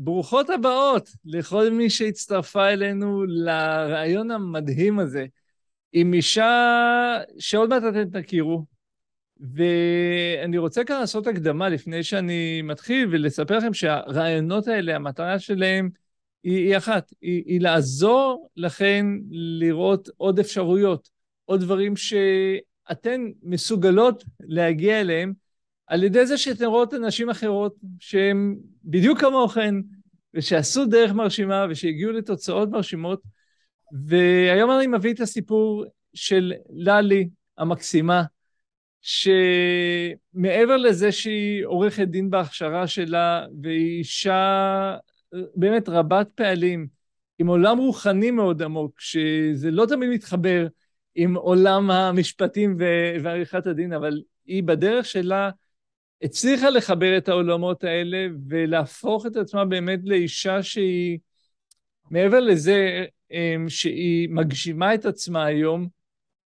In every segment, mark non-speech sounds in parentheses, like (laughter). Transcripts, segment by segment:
ברוכות הבאות לכל מי שהצטרפה אלינו לרעיון המדהים הזה עם אישה שעוד מעט אתם תכירו. ואני רוצה כאן לעשות הקדמה לפני שאני מתחיל ולספר לכם שהרעיונות האלה, המטרה שלהם היא, היא אחת, היא, היא לעזור לכם לראות עוד אפשרויות, עוד דברים שאתן מסוגלות להגיע אליהם על ידי זה שאתן רואות אנשים אחרות שהן בדיוק כמוכן, ושעשו דרך מרשימה ושהגיעו לתוצאות מרשימות. והיום אני מביא את הסיפור של ללי המקסימה, שמעבר לזה שהיא עורכת דין בהכשרה שלה, והיא אישה באמת רבת פעלים, עם עולם רוחני מאוד עמוק, שזה לא תמיד מתחבר עם עולם המשפטים ועריכת הדין, אבל היא בדרך שלה הצליחה לחבר את העולמות האלה ולהפוך את עצמה באמת לאישה שהיא, מעבר לזה אמ, שהיא מגשימה את עצמה היום,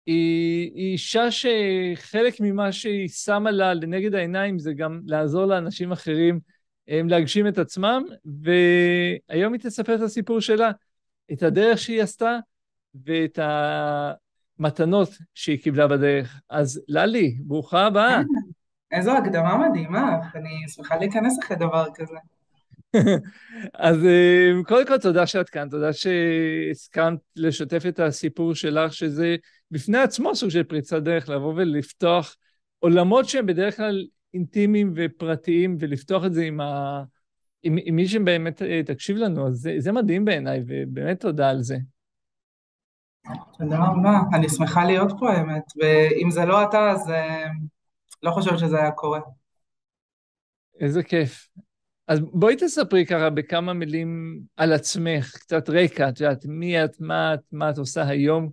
היא, היא אישה שחלק ממה שהיא שמה לה לנגד העיניים זה גם לעזור לאנשים אחרים אמ, להגשים את עצמם, והיום היא תספר את הסיפור שלה, את הדרך שהיא עשתה ואת המתנות שהיא קיבלה בדרך. אז ללי, ברוכה הבאה. איזו הקדמה מדהימה, אני שמחה להיכנס אחרי דבר כזה. (laughs) אז אה, קודם כל תודה שאת כאן, תודה שהסכמת לשתף את הסיפור שלך, שזה בפני עצמו סוג של פריצת דרך, לבוא ולפתוח עולמות שהם בדרך כלל אינטימיים ופרטיים, ולפתוח את זה עם, ה... עם, עם מי שבאמת אה, תקשיב לנו, אז זה, זה מדהים בעיניי, ובאמת תודה על זה. תודה רבה, אני שמחה להיות פה האמת, ואם זה לא אתה, אז אה, לא חושבת שזה היה קורה. איזה כיף. אז בואי תספרי ככה בכמה מילים על עצמך, קצת רקע, את יודעת, מי את, מה את, מה את עושה היום?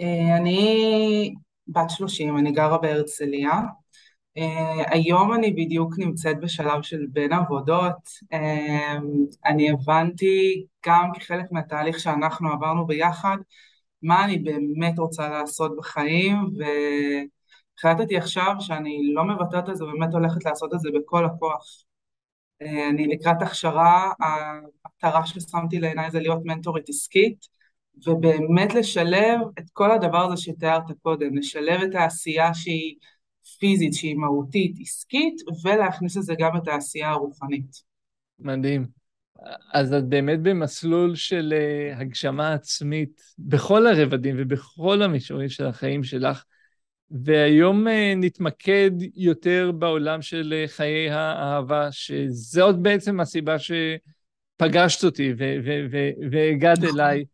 אה, אני בת 30, אני גרה בהרצליה. Uh, היום אני בדיוק נמצאת בשלב של בין עבודות. Uh, אני הבנתי גם כחלק מהתהליך שאנחנו עברנו ביחד, מה אני באמת רוצה לעשות בחיים, ו... החלטתי עכשיו שאני לא מוותרת על זה, באמת הולכת לעשות את זה בכל הכוח. אה, אני לקראת הכשרה, המטרה ששמתי לעיניי זה להיות מנטורית עסקית, ובאמת לשלב את כל הדבר הזה שתיארת קודם, לשלב את העשייה שהיא פיזית, שהיא מהותית, עסקית, ולהכניס לזה גם את העשייה הרוחנית. מדהים. אז את באמת במסלול של אה, הגשמה עצמית בכל הרבדים ובכל המישורים של החיים שלך. והיום אה, נתמקד יותר בעולם של אה, חיי האהבה, שזאת בעצם הסיבה שפגשת אותי והגעת נכון. אליי.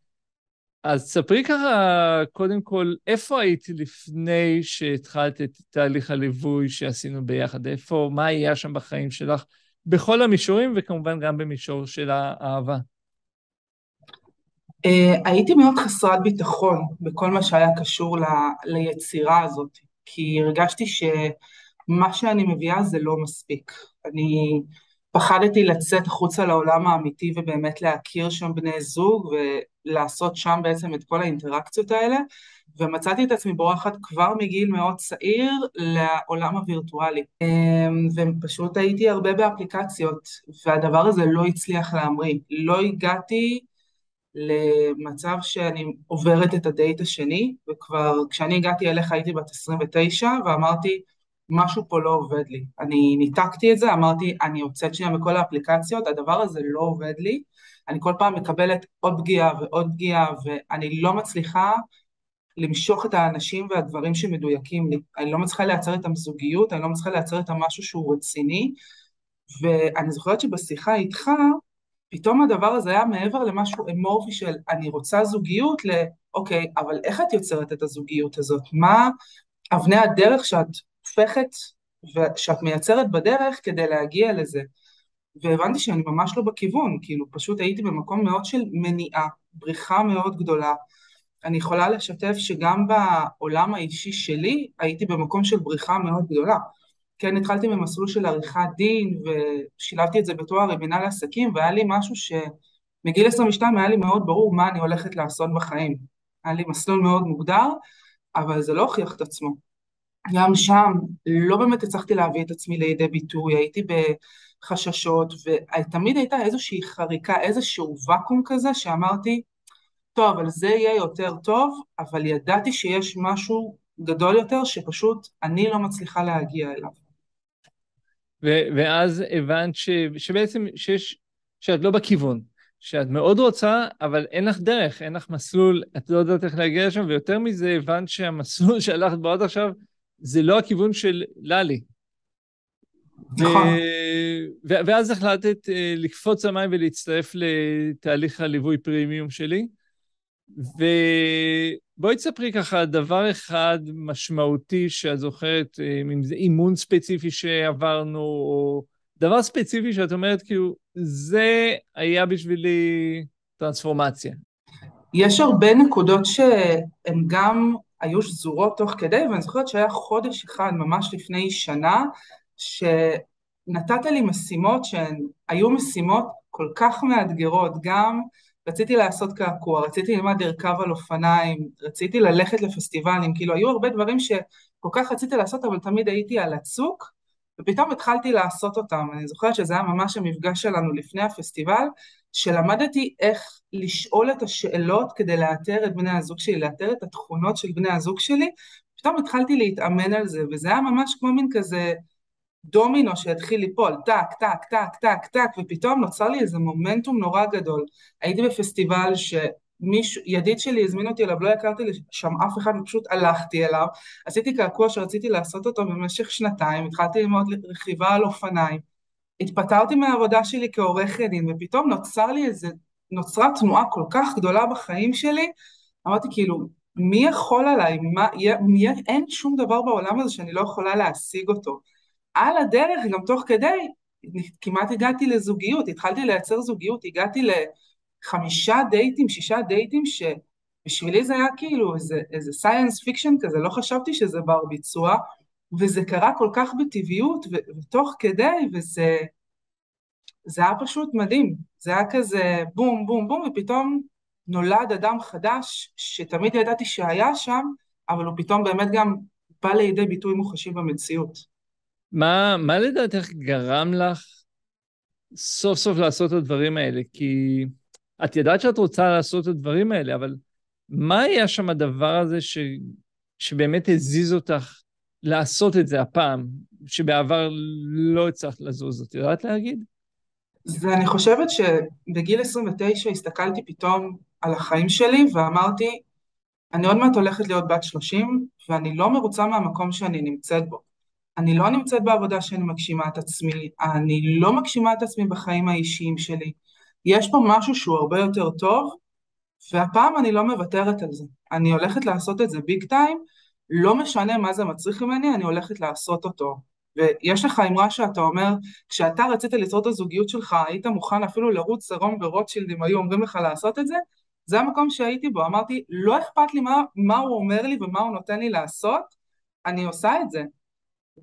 אז ספרי ככה, קודם כל, איפה היית לפני שהתחלת את תהליך הליווי שעשינו ביחד? איפה, מה היה שם בחיים שלך? בכל המישורים, וכמובן גם במישור של האהבה. Uh, הייתי מאוד חסרת ביטחון בכל מה שהיה קשור ליצירה הזאת, כי הרגשתי שמה שאני מביאה זה לא מספיק. אני פחדתי לצאת החוצה לעולם האמיתי ובאמת להכיר שם בני זוג ולעשות שם בעצם את כל האינטראקציות האלה, ומצאתי את עצמי בורחת כבר מגיל מאוד צעיר לעולם הווירטואלי. אמ, ופשוט הייתי הרבה באפליקציות, והדבר הזה לא הצליח להמריא. לא הגעתי למצב שאני עוברת את הדייט השני, וכבר כשאני הגעתי אליך הייתי בת 29, ואמרתי, משהו פה לא עובד לי. אני ניתקתי את זה, אמרתי, אני יוצאת שנייה מכל האפליקציות, הדבר הזה לא עובד לי, אני כל פעם מקבלת עוד פגיעה ועוד פגיעה, ואני לא מצליחה למשוך את האנשים והדברים שמדויקים לי. אני לא מצליחה לייצר את הזוגיות, אני לא מצליחה לייצר את המשהו שהוא רציני, ואני זוכרת שבשיחה איתך, פתאום הדבר הזה היה מעבר למשהו אמורפי של אני רוצה זוגיות, לאוקיי, אבל איך את יוצרת את הזוגיות הזאת? מה אבני הדרך שאת הופכת ושאת מייצרת בדרך כדי להגיע לזה? והבנתי שאני ממש לא בכיוון, כאילו פשוט הייתי במקום מאוד של מניעה, בריחה מאוד גדולה. אני יכולה לשתף שגם בעולם האישי שלי הייתי במקום של בריחה מאוד גדולה. כן התחלתי ממסלול של עריכת דין ושילבתי את זה בתואר עם מנהל עסקים והיה לי משהו שמגיל 22 היה לי מאוד ברור מה אני הולכת לעשות בחיים. היה לי מסלול מאוד מוגדר, אבל זה לא הוכיח את עצמו. גם שם לא באמת הצלחתי להביא את עצמי לידי ביטוי, הייתי בחששות, ותמיד הייתה איזושהי חריקה, איזשהו ואקום כזה שאמרתי, טוב, אבל זה יהיה יותר טוב, אבל ידעתי שיש משהו גדול יותר שפשוט אני לא מצליחה להגיע אליו. ו- ואז הבנת ש- שבעצם שיש, שאת לא בכיוון, שאת מאוד רוצה, אבל אין לך דרך, אין לך מסלול, את לא יודעת איך להגיע לשם, ויותר מזה הבנת שהמסלול (laughs) שהלכת בו עד עכשיו זה לא הכיוון של ללי. נכון. ו- ואז החלטת uh, לקפוץ למים ולהצטרף לתהליך הליווי פרימיום שלי. ובואי תספרי ככה דבר אחד משמעותי שאת זוכרת, אה, אם זה אימון ספציפי שעברנו, או דבר ספציפי שאת אומרת, כאילו, זה היה בשבילי טרנספורמציה. יש הרבה נקודות שהן גם היו שזורות תוך כדי, ואני זוכרת שהיה חודש אחד, ממש לפני שנה, שנתת לי משימות שהן היו משימות כל כך מאתגרות, גם רציתי לעשות קעקוע, רציתי ללמד לרכב על אופניים, רציתי ללכת לפסטיבלים, כאילו היו הרבה דברים שכל כך רציתי לעשות, אבל תמיד הייתי על הצוק, ופתאום התחלתי לעשות אותם. אני זוכרת שזה היה ממש המפגש שלנו לפני הפסטיבל, שלמדתי איך לשאול את השאלות כדי לאתר את בני הזוג שלי, לאתר את התכונות של בני הזוג שלי, פתאום התחלתי להתאמן על זה, וזה היה ממש כמו מין כזה דומינו שהתחיל ליפול, טק, טק, טק, טק, טק, ופתאום נוצר לי איזה מומנטום נורא גדול. הייתי בפסטיבל שמישהו, ידיד שלי הזמין אותי אליו, לא הכרתי שם אף אחד ופשוט הלכתי אליו, עשיתי קעקוע שרציתי לעשות אותו במשך שנתיים, התחלתי ללמוד רכיבה על אופניים, התפטרתי מהעבודה שלי כעורכת דין, ופתאום נוצר לי איזה, נוצרה תנועה כל כך גדולה בחיים שלי, אמרתי כאילו, מי יכול עליי? מה, מי, אין שום דבר בעולם הזה שאני לא יכולה להשיג אותו. על הדרך, גם תוך כדי, כמעט הגעתי לזוגיות, התחלתי לייצר זוגיות, הגעתי לחמישה דייטים, שישה דייטים, שבשבילי זה היה כאילו איזה, איזה science fiction כזה, לא חשבתי שזה בר ביצוע, וזה קרה כל כך בטבעיות, ו- ותוך כדי, וזה זה היה פשוט מדהים. זה היה כזה בום, בום, בום, ופתאום נולד אדם חדש, שתמיד ידעתי שהיה שם, אבל הוא פתאום באמת גם בא לידי ביטוי מוחשי במציאות. מה, מה לדעתך גרם לך סוף סוף לעשות את הדברים האלה? כי את ידעת שאת רוצה לעשות את הדברים האלה, אבל מה היה שם הדבר הזה ש, שבאמת הזיז אותך לעשות את זה הפעם, שבעבר לא הצלחת לזוז? את יודעת להגיד? ואני חושבת שבגיל 29 הסתכלתי פתאום על החיים שלי ואמרתי, אני עוד מעט הולכת להיות בת 30 ואני לא מרוצה מהמקום שאני נמצאת בו. אני לא נמצאת בעבודה שאני מגשימה את עצמי, אני לא מגשימה את עצמי בחיים האישיים שלי. יש פה משהו שהוא הרבה יותר טוב, והפעם אני לא מוותרת על זה. אני הולכת לעשות את זה ביג טיים, לא משנה מה זה מצריך ממני, אני הולכת לעשות אותו. ויש לך אמרה שאתה אומר, כשאתה רצית ליצור את הזוגיות שלך, היית מוכן אפילו לרוץ סרום ורוטשילד אם היו אומרים לך לעשות את זה? זה המקום שהייתי בו, אמרתי, לא אכפת לי מה, מה הוא אומר לי ומה הוא נותן לי לעשות, אני עושה את זה.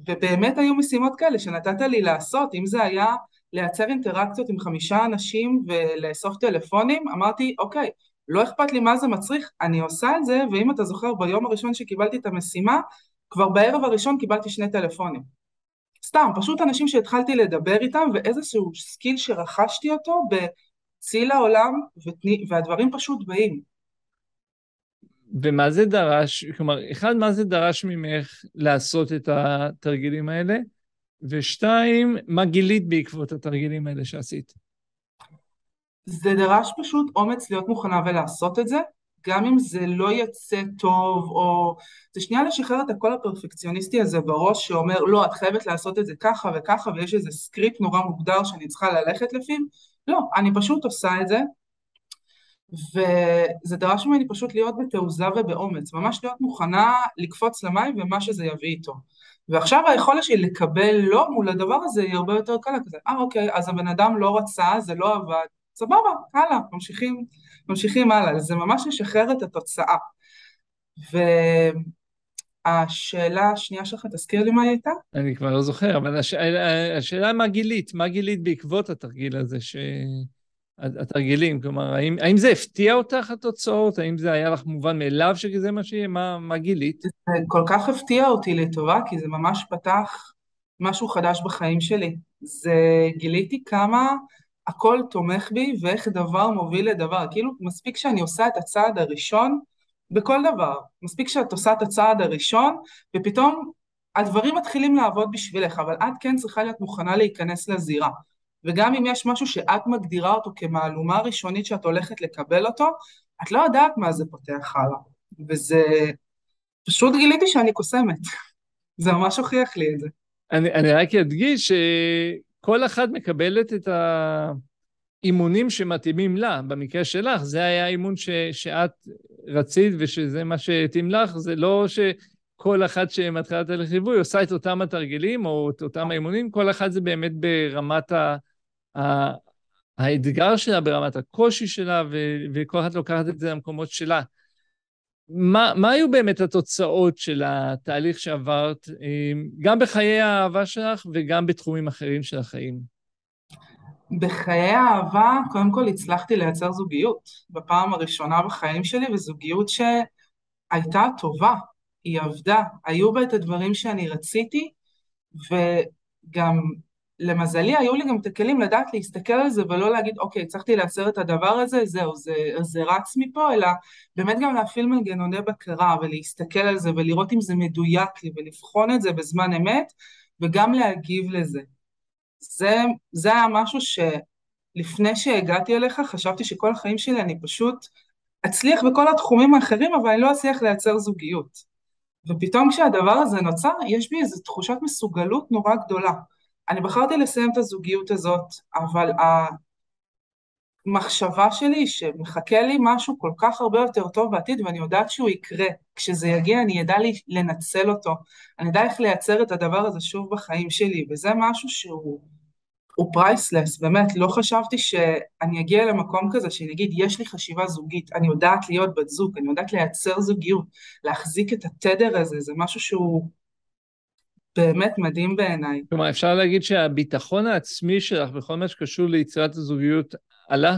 ובאמת היו משימות כאלה שנתת לי לעשות, אם זה היה לייצר אינטראקציות עם חמישה אנשים ולאסוף טלפונים, אמרתי, אוקיי, לא אכפת לי מה זה מצריך, אני עושה את זה, ואם אתה זוכר, ביום הראשון שקיבלתי את המשימה, כבר בערב הראשון קיבלתי שני טלפונים. סתם, פשוט אנשים שהתחלתי לדבר איתם, ואיזשהו skill שרכשתי אותו בציל העולם, והדברים פשוט באים. ומה זה דרש, כלומר, אחד, מה זה דרש ממך לעשות את התרגילים האלה? ושתיים, מה גילית בעקבות התרגילים האלה שעשית? זה דרש פשוט אומץ להיות מוכנה ולעשות את זה, גם אם זה לא יצא טוב, או... זה שנייה לשחרר את הקול הפרפקציוניסטי הזה בראש שאומר, לא, את חייבת לעשות את זה ככה וככה, ויש איזה סקריפט נורא מוגדר שאני צריכה ללכת לפיו. לא, אני פשוט עושה את זה, וזה דרש ממני פשוט להיות בתעוזה ובאומץ, ממש להיות מוכנה לקפוץ למים ומה שזה יביא איתו. ועכשיו היכולת שלי לקבל לא מול הדבר הזה היא הרבה יותר קלה כזה, אה אוקיי, אז הבן אדם לא רצה, זה לא עבד, סבבה, הלאה, ממשיכים, ממשיכים הלאה, זה ממש לשחרר את התוצאה. והשאלה השנייה שלך, תזכיר לי מה היא הייתה? אני כבר לא זוכר, אבל הש... השאלה מה גילית, מה גילית בעקבות התרגיל הזה ש... התרגילים? כלומר, האם, האם זה הפתיע אותך, התוצאות? האם זה היה לך מובן מאליו שזה מה שיהיה? מה, מה גילית? זה כל כך הפתיע אותי לטובה, כי זה ממש פתח משהו חדש בחיים שלי. זה גיליתי כמה הכל תומך בי ואיך דבר מוביל לדבר. כאילו, מספיק שאני עושה את הצעד הראשון בכל דבר. מספיק שאת עושה את הצעד הראשון, ופתאום הדברים מתחילים לעבוד בשבילך, אבל את כן צריכה להיות מוכנה להיכנס לזירה. וגם אם יש משהו שאת מגדירה אותו כמהלומה ראשונית שאת הולכת לקבל אותו, את לא יודעת מה זה פותח הלאה. וזה... פשוט גיליתי שאני קוסמת. (laughs) זה ממש הוכיח לי את זה. אני, אני רק אדגיש שכל אחת מקבלת את האימונים שמתאימים לה. במקרה שלך, זה היה האימון ש, שאת רצית ושזה מה שהתאים לך, זה לא שכל אחת שמתחילה את הליך ליווי עושה את אותם התרגילים או את אותם האימונים, כל אחת זה באמת ברמת ה... האתגר שלה, ברמת הקושי שלה, ו- וכל אחת לוקחת את זה למקומות שלה. מה, מה היו באמת התוצאות של התהליך שעברת, אה, גם בחיי האהבה שלך וגם בתחומים אחרים של החיים? בחיי האהבה, קודם כל הצלחתי לייצר זוגיות בפעם הראשונה בחיים שלי, וזוגיות שהייתה טובה, היא עבדה, היו בה את הדברים שאני רציתי, וגם למזלי היו לי גם את הכלים לדעת להסתכל על זה ולא להגיד אוקיי הצלחתי לייצר את הדבר הזה זהו זה, זה רץ מפה אלא באמת גם להפעיל מנגנוני בקרה ולהסתכל על זה ולראות אם זה מדויק לי ולבחון את זה בזמן אמת וגם להגיב לזה. זה, זה היה משהו שלפני שהגעתי אליך חשבתי שכל החיים שלי אני פשוט אצליח בכל התחומים האחרים אבל אני לא אצליח לייצר זוגיות. ופתאום כשהדבר הזה נוצר יש בי איזו תחושת מסוגלות נורא גדולה. אני בחרתי לסיים את הזוגיות הזאת, אבל המחשבה שלי שמחכה לי משהו כל כך הרבה יותר טוב בעתיד ואני יודעת שהוא יקרה. כשזה יגיע אני אדע לנצל אותו, אני אדע איך לייצר את הדבר הזה שוב בחיים שלי, וזה משהו שהוא הוא פרייסלס, באמת, לא חשבתי שאני אגיע למקום כזה שאני אגיד, יש לי חשיבה זוגית, אני יודעת להיות בת זוג, אני יודעת לייצר זוגיות, להחזיק את התדר הזה, זה משהו שהוא באמת מדהים בעיניי. כלומר, אפשר להגיד שהביטחון העצמי שלך בכל מה שקשור ליצירת הזוגיות עלה?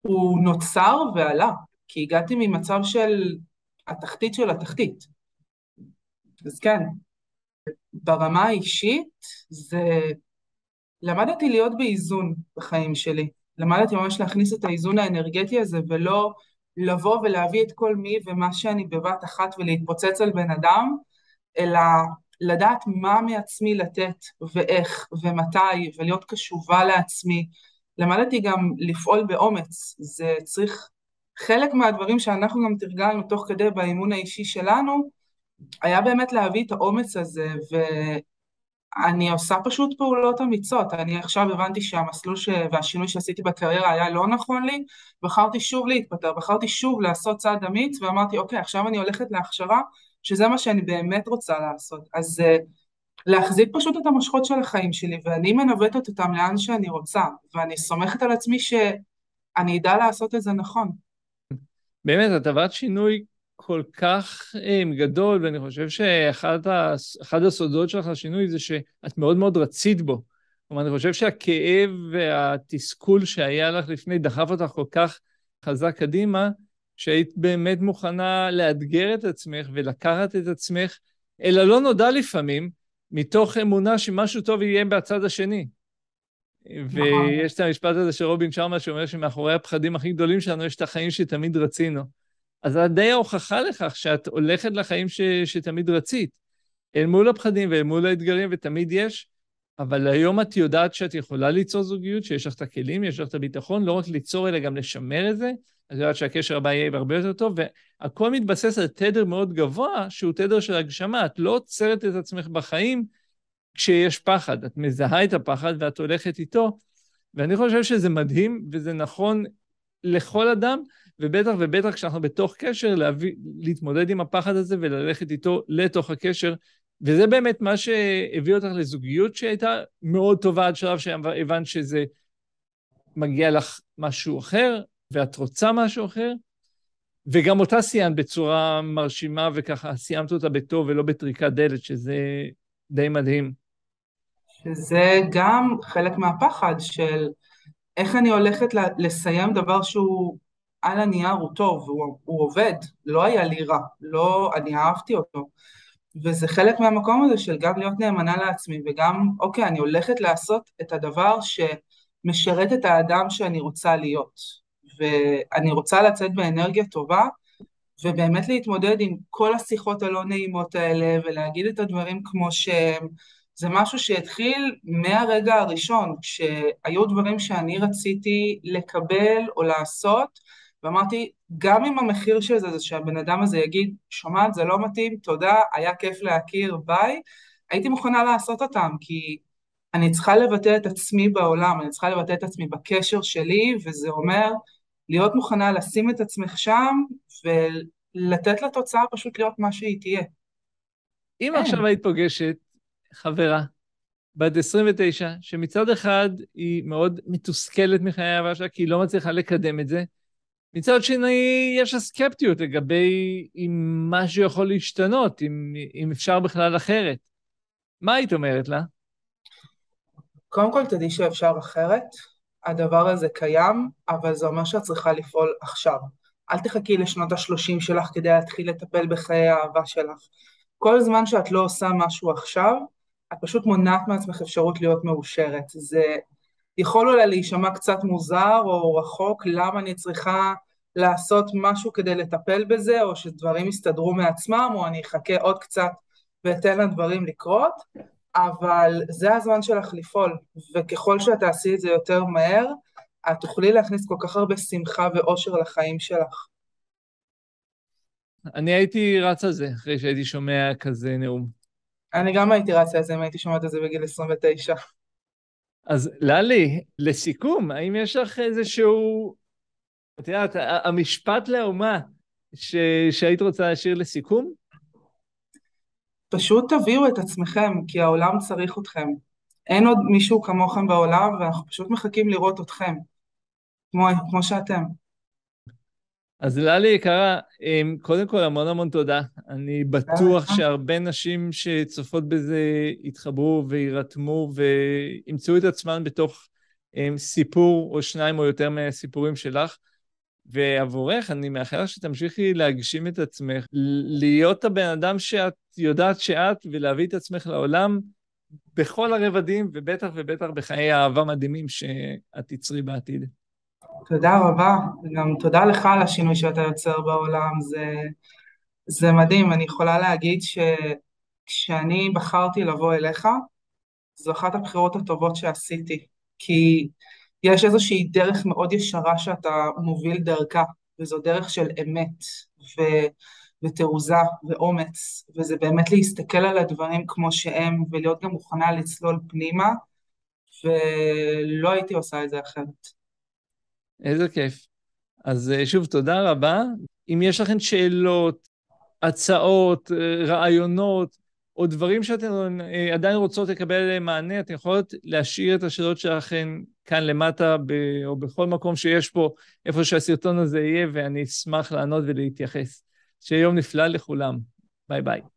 הוא נוצר ועלה, כי הגעתי ממצב של התחתית של התחתית. אז כן, ברמה האישית זה... למדתי להיות באיזון בחיים שלי. למדתי ממש להכניס את האיזון האנרגטי הזה ולא לבוא ולהביא את כל מי ומה שאני בבת אחת ולהתפוצץ על בן אדם, אלא לדעת מה מעצמי לתת ואיך ומתי ולהיות קשובה לעצמי. למדתי גם לפעול באומץ, זה צריך, חלק מהדברים שאנחנו גם תרגלנו תוך כדי באימון האישי שלנו, היה באמת להביא את האומץ הזה, ואני עושה פשוט פעולות אמיצות. אני עכשיו הבנתי שהמסלול ש... והשינוי שעשיתי בקריירה היה לא נכון לי, בחרתי שוב להתפטר, בחרתי שוב לעשות צעד אמיץ, ואמרתי, אוקיי, עכשיו אני הולכת להכשרה שזה מה שאני באמת רוצה לעשות. אז uh, להחזיק פשוט את המושכות של החיים שלי, ואני מנווטת אותם לאן שאני רוצה, ואני סומכת על עצמי שאני אדע לעשות את זה נכון. באמת, את עברת שינוי כל כך um, גדול, ואני חושב שאחד הסודות שלך לשינוי זה שאת מאוד מאוד רצית בו. כלומר, אני חושב שהכאב והתסכול שהיה לך לפני דחף אותך כל כך חזק קדימה, שהיית באמת מוכנה לאתגר את עצמך ולקחת את עצמך אל הלא נודע לפעמים, מתוך אמונה שמשהו טוב יהיה בצד השני. נכון. ויש את המשפט הזה של רובין שרמה שאומר שמאחורי הפחדים הכי גדולים שלנו יש את החיים שתמיד רצינו. אז זה די ההוכחה לכך שאת הולכת לחיים ש, שתמיד רצית. אל מול הפחדים ואל מול האתגרים, ותמיד יש, אבל היום את יודעת שאת יכולה ליצור זוגיות, שיש לך את הכלים, יש לך את הביטחון, לא רק ליצור, אלא גם לשמר את זה, את יודעת שהקשר הבא יהיה הרבה יותר טוב, והכל מתבסס על תדר מאוד גבוה, שהוא תדר של הגשמה. את לא עוצרת את עצמך בחיים כשיש פחד. את מזהה את הפחד ואת הולכת איתו, ואני חושב שזה מדהים וזה נכון לכל אדם, ובטח ובטח כשאנחנו בתוך קשר, להביא, להתמודד עם הפחד הזה וללכת איתו לתוך הקשר. וזה באמת מה שהביא אותך לזוגיות שהייתה מאוד טובה עד שלב שהבנת שזה מגיע לך משהו אחר, ואת רוצה משהו אחר, וגם אותה סיימת בצורה מרשימה, וככה סיימת אותה בטוב ולא בטריקת דלת, שזה די מדהים. שזה גם חלק מהפחד של איך אני הולכת לסיים דבר שהוא על הנייר הוא טוב, הוא, הוא עובד, לא היה לי רע, לא, אני אהבתי אותו. וזה חלק מהמקום הזה של גם להיות נאמנה לעצמי וגם, אוקיי, אני הולכת לעשות את הדבר שמשרת את האדם שאני רוצה להיות. ואני רוצה לצאת באנרגיה טובה, ובאמת להתמודד עם כל השיחות הלא נעימות האלה, ולהגיד את הדברים כמו שהם. זה משהו שהתחיל מהרגע הראשון, כשהיו דברים שאני רציתי לקבל או לעשות, ואמרתי, גם אם המחיר של זה זה שהבן אדם הזה יגיד, שומעת, זה לא מתאים, תודה, היה כיף להכיר, ביי, הייתי מוכנה לעשות אותם, כי אני צריכה לבטא את עצמי בעולם, אני צריכה לבטא את עצמי בקשר שלי, וזה אומר להיות מוכנה לשים את עצמך שם, ולתת לתוצאה פשוט להיות מה שהיא תהיה. אם אין. עכשיו היית פוגשת חברה בת 29, שמצד אחד היא מאוד מתוסכלת מחיי האהבה שלה, כי היא לא מצליחה לקדם את זה, מצד שני, יש לה סקפטיות לגבי אם משהו יכול להשתנות, אם, אם אפשר בכלל אחרת. מה היית אומרת לה? קודם כל, תדעי שאפשר אחרת. הדבר הזה קיים, אבל זה אומר שאת צריכה לפעול עכשיו. אל תחכי לשנות ה-30 שלך כדי להתחיל לטפל בחיי האהבה שלך. כל זמן שאת לא עושה משהו עכשיו, את פשוט מונעת מעצמך אפשרות להיות מאושרת. זה יכול אולי להישמע קצת מוזר או רחוק, למה אני צריכה לעשות משהו כדי לטפל בזה, או שדברים יסתדרו מעצמם, או אני אחכה עוד קצת ואתן לדברים לקרות, אבל זה הזמן שלך לפעול, וככל שאת תעשי את זה יותר מהר, את תוכלי להכניס כל כך הרבה שמחה ואושר לחיים שלך. אני הייתי רץ על זה אחרי שהייתי שומע כזה נאום. אני גם הייתי רץ על זה אם הייתי שומעת את זה בגיל 29. אז ללי, לסיכום, האם יש לך איזשהו את יודעת, המשפט לאומה ש... שהיית רוצה להשאיר לסיכום? פשוט תביאו את עצמכם, כי העולם צריך אתכם. אין עוד מישהו כמוכם בעולם, ואנחנו פשוט מחכים לראות אתכם, כמו, כמו שאתם. אז ללי יקרה, אמ, קודם כל המון המון תודה. אני בטוח שהרבה נשים שצופות בזה יתחברו ויירתמו וימצאו את עצמן בתוך אמ, סיפור או שניים או יותר מהסיפורים שלך. ועבורך, אני מאחל לך שתמשיכי להגשים את עצמך, להיות הבן אדם שאת יודעת שאת, ולהביא את עצמך לעולם בכל הרבדים, ובטח ובטח בחיי אהבה מדהימים שאת תצרי בעתיד. תודה רבה, וגם תודה לך על השינוי שאתה יוצר בעולם, זה, זה מדהים. אני יכולה להגיד שכשאני בחרתי לבוא אליך, זו אחת הבחירות הטובות שעשיתי, כי יש איזושהי דרך מאוד ישרה שאתה מוביל דרכה, וזו דרך של אמת ו... ותעוזה ואומץ, וזה באמת להסתכל על הדברים כמו שהם, ולהיות גם מוכנה לצלול פנימה, ולא הייתי עושה את זה אחרת. איזה כיף. אז אה, שוב, תודה רבה. אם יש לכם שאלות, הצעות, אה, רעיונות, או דברים שאתן אה, עדיין רוצות לקבל עליהם מענה, אתן יכולות להשאיר את השאלות שלכם כאן למטה, ב, או בכל מקום שיש פה, איפה שהסרטון הזה יהיה, ואני אשמח לענות ולהתייחס. שיהיה יום נפלא לכולם. ביי ביי.